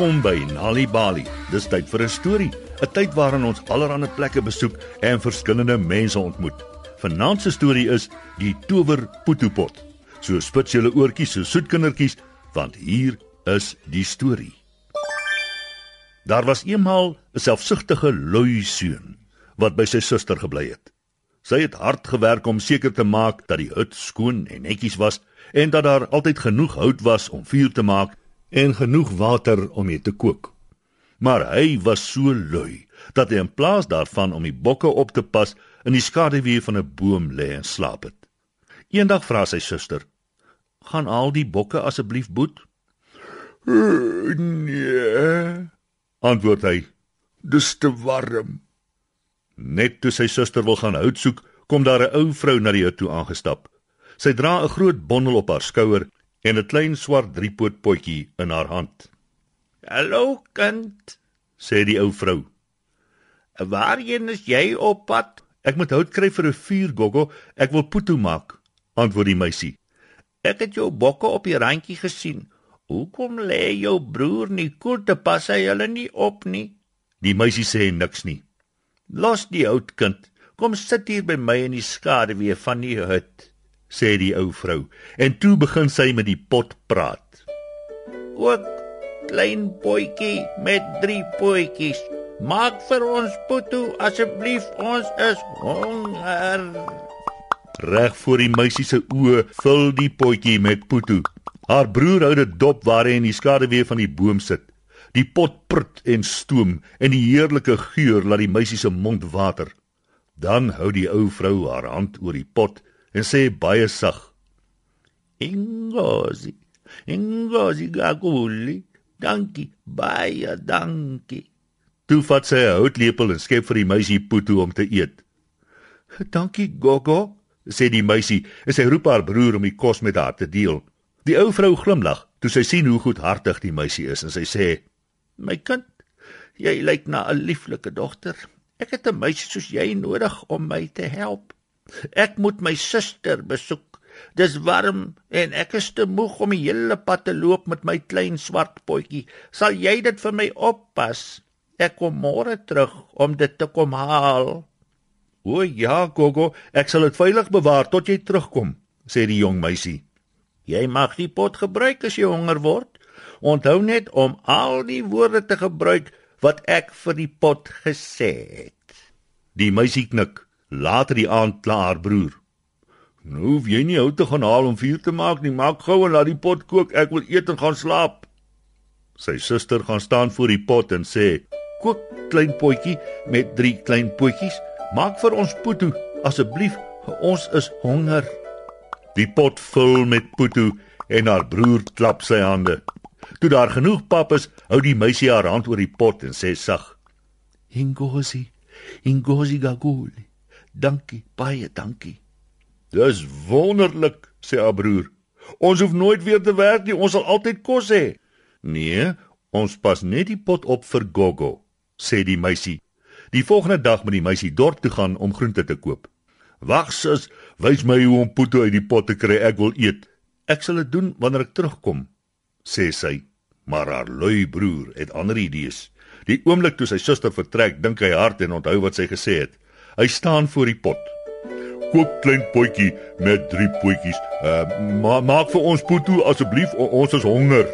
Welkom by Nali Bali. Dis tyd vir 'n storie, 'n tyd waarin ons allerlei plekke besoek en verskillende mense ontmoet. Vanaand se storie is die tower potopot. So spits julle oortjies so soet kindertjies, want hier is die storie. Daar was eenmal 'n selfsugtige lui seun wat by sy suster gebly het. Sy het hard gewerk om seker te maak dat die hut skoon en netjies was en dat daar altyd genoeg hout was om vuur te maak en genoeg water om mee te kook. Maar hy was so lui dat hy in plaas daarvan om die bokke op te pas in die skaduwee van 'n boom lê en slaap het. Eendag vra sy suster: "Gaan al die bokke asseblief boet?" Nee, antwoord hy. Dis te warm. Net toe sy suster wil gaan hout soek, kom daar 'n ou vrou na die hut toe aangestap. Sy dra 'n groot bondel op haar skouer en 'n klein swart driepoot potjie in haar hand. "Hallo kind," sê die ou vrou. "Waarheen is jy op pad?" "Ek moet hout kry vir 'n vuur, Gogo. Ek wil putu maak," antwoord die meisie. "Ek het jou bokke op die randjie gesien. Hoekom lê jou broer nie koel te pas hy hulle nie op nie?" Die meisie sê niks nie. "Los die hout, kind. Kom sit hier by my in die skaduwee van die hut." Sê die ou vrou en toe begin sy met die pot praat. Ook klein boetjie met drie potjies. Maak vir ons putu asseblief, ons is honger. Reg voor die meisie se oë vul die potjie met putu. Haar broer hou dit dop waar hy in die skaduwee van die boom sit. Die pot prut en stoom en die heerlike geur laat die meisie se mond water. Dan hou die ou vrou haar hand oor die pot en sê baie sag: "Ingozi, ingozi gaguli. Dankie, baie dankie." Toe vat sy 'n houtlepel en skep vir die meisie putu om te eet. "Dankie, Gogo," sê die meisie en sy roep haar broer om die kos met haar te deel. Die ou vrou glimlag toe sy sien hoe goedhartig die meisie is en sy sê: "My kind, jy lyk na 'n lieflike dogter. Ek het 'n meisie soos jy nodig om my te help." Ek moet my suster besoek. Dis warm en ek is te moeg om die hele pad te loop met my klein swart potjie. Sal jy dit vir my oppas? Ek kom môre terug om dit te kom haal. O ja, Gogo, ek sal dit veilig bewaar tot jy terugkom, sê die jong meisie. Jy mag die pot gebruik as jy honger word. Onthou net om al die woorde te gebruik wat ek vir die pot gesê het. Die meisie knik. Later die aand kla haar broer. Nou hoef jy nie hout te gaan haal om vuur te maak nie, maak gou en laat die pot kook, ek wil eet en gaan slaap. Sy suster gaan staan voor die pot en sê: "Kook klein potjie met drie klein potjies, maak vir ons putu asseblief, ons is honger." Die pot vul met putu en haar broer klap sy hande. Toe daar genoeg pap is, hou die meisie haar hand oor die pot en sê sag: "Ingozi, ingozi gaguli." Dankie, baie dankie. Dis wonderlik, sê haar broer. Ons hoef nooit weer te werk nie, ons sal altyd kos hê. Nee, ons pas net die pot op vir Gogo, sê die meisie. Die volgende dag moet die meisie dorp toe gaan om groente te koop. Wag sus, wys my hoe om pote uit die pot te kry, ek wil eet. Ek sal dit doen wanneer ek terugkom, sê sy. Maar haar lui broer het ander idees. Die oomblik toe sy suster vertrek, dink hy hard en onthou wat sy gesê het. Hy staan voor die pot. Kook klein potjie met drie potjies. Uh, ma maak vir ons putu asseblief, ons is honger.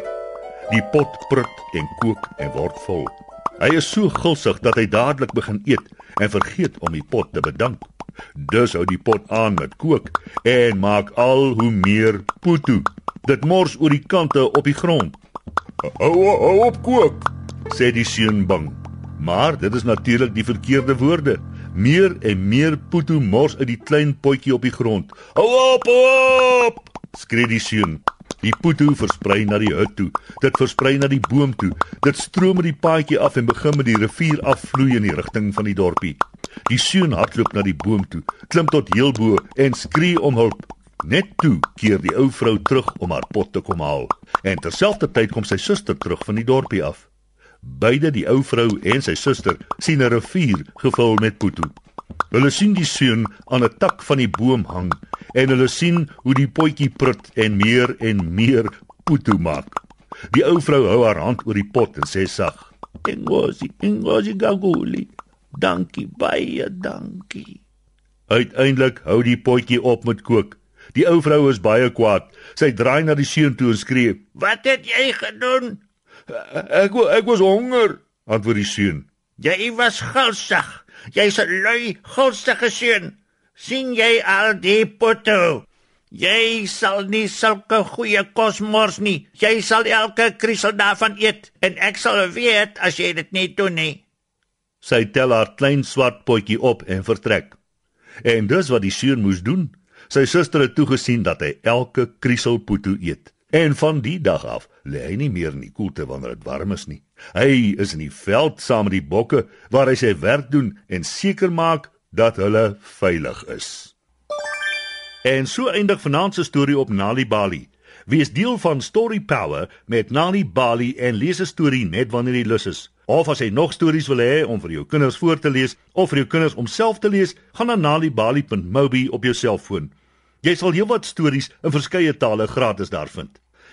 Die pot prut en kook en word vol. Hy is so gulsig dat hy dadelik begin eet en vergeet om die pot te bedank. Dus hou die pot aan met kook en maak al hoe meer putu. Dit mors oor die kante op die grond. Hou hou op kook, sê die seun bang. Maar dit is natuurlik die verkeerde woorde. Meer en meer putu mors uit die klein potjie op die grond. Hou op, op! skree die seun. Die putu versprei na die hut toe. Dit versprei na die boom toe. Dit stroom met die paadjie af en begin met die rivier afvloei in die rigting van die dorpie. Die seun hardloop na die boom toe, klim tot heel bo en skree om hulp. Net toe keer die ou vrou terug om haar pot te kom haal. En terselfdertyd kom sy suster terug van die dorpie af. Beide die ou vrou en sy suster sien 'n rivier gevul met putu. Hulle sien die seun aan 'n tak van die boom hang en hulle sien hoe die potjie prut en meer en meer putu maak. Die ou vrou hou haar hand oor die pot en sê sag: "Engosi, engosi gaguli. Dankie baie, dankie." Uiteindelik hou die potjie op met kook. Die ou vrou is baie kwaad. Sy draai na die seun toe en skree: "Wat het jy gedoen?" "Ek ek was honger," antwoord die seun. "Jy was gulsig. Jy's 'n lui, gulsige seun. sien jy al die potte?" Jy sal nie sulke goeie kos mors nie. Jy sal elke krisel daarvan eet en ek sal weet as jy dit nie doen nie. Sy tel haar klein swart potjie op en vertrek. En dis wat die seun moes doen. Sy suster het toegesien dat hy elke krisel poeto eet. En van die dag af lê hy nie meer in die koelte wanneer dit warm is nie. Hy is in die veld saam met die bokke waar hy sy werk doen en seker maak dat hulle veilig is. En so eindig vanaand se storie op Nali Bali. Wees deel van Story Power met Nali Bali en lees 'n storie net wanneer jy lus is. Of as jy nog stories wil hê om vir jou kinders voor te lees of vir jou kinders om self te lees, gaan na nalibali.mobi op jou selfoon. Jy sal heelwat stories in verskeie tale gratis daar vind.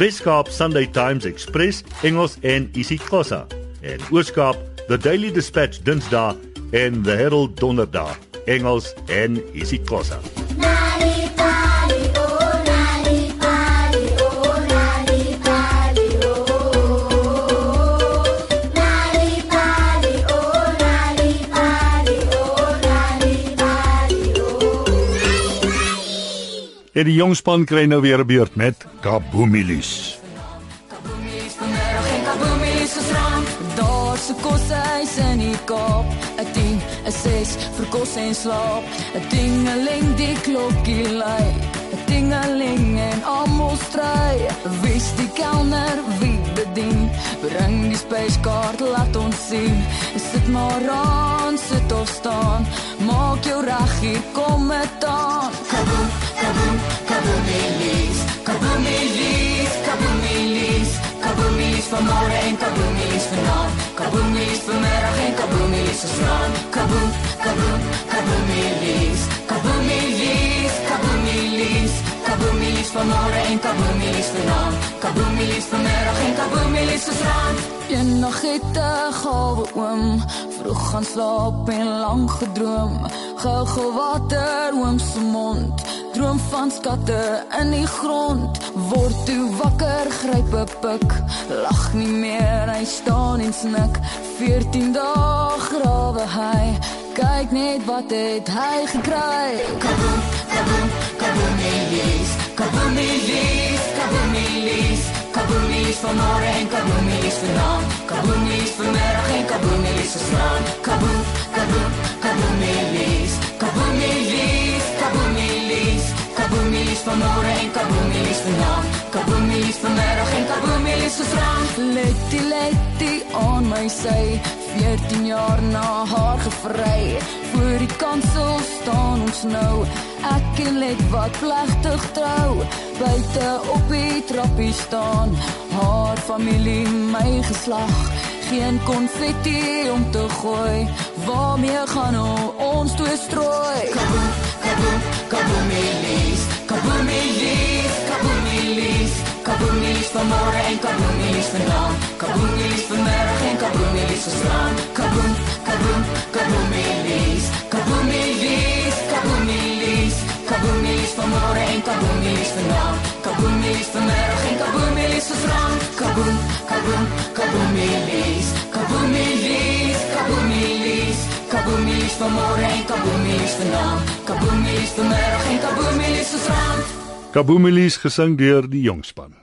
Weskaap Sunday Times Express Engels en isiXhosa. En Ooskaap The Daily Dispatch Dinsdae en The Herald Donderdae Engels en isiXhosa. En die jong span kry nou weer 'n beurt met Kaboomilis. Kaboomilis vanmiddag en Kaboomilis is rond. Daar se kos hy's in die kop. 'n 10, 'n 6 vir kos en slaap. 'n Dingeling die klokkie lui. 'n Dingeling en almal stry. Wys die kelner wie bedien. Bring die spyskaart laat ons sien. Sit maar aan, sit of staan. Maak jou reg hier kom met aan. Kaboom kaboom, kaboom milis, kaboom milis, kaboom milis, kaboom milis van môre en kaboom milis vanaand, kaboom milis vanmiddag en kaboom milis vanaand, kaboom, kaboom, kaboom milis, kaboom milis, kaboom milis, kaboom milis van môre en kaboom milis vanaand, kaboom milis vanmiddag en kaboom milis vanaand. Een nag het 'n gawe oom vroeg gaan slaap en lank gedroom, gou gou water oom se mond droom van skatte in die grond. Word toe wakker gryp 'n pik. Lag nie meer hy staan en snik. 14 dae grawe hy. Kyk net wat het hy gekry. Kaboom kaboom kaboom melis kaboom melis kaboom melis kaboom melis van môre en kaboom melis vanaand kaboom melis vanmiddag en kaboom melis vanaand kaboom kaboom kaboom kaboom melis kaboom melis Kaboomies van môre en kaboomies vanaand. Kaboomies vanmiddag en kaboomies gisterand. Letty letty on my sy. 14 jaar na haar gevry. Voor die kansel staan ons nou. Ek en let wat plegtig trou. Buite op die trappie staan. Haar familie my geslag. Geen konfetti om te gooi. Waarmee gaan ons toe strooi? Kaboomilis van môre en kaboomilis vanaand. Kaboomilis vanmiddag en kaboomilis gisteraan. Kaboom, kaboom, kaboomilis, kaboomilis, kaboomilis, kaboomilis van môre en kaboomilis vanaand. Kaboomilis vanmiddag en kaboomilis gisteraan. Kaboom, kaboom, kaboomilis, kaboomilis, kaboomilis. Kaboomies van môre en kaboomies vanaand. Kaboomies vanmiddag en kaboomies gisterand. Kaboomies gesing deur die jongspan.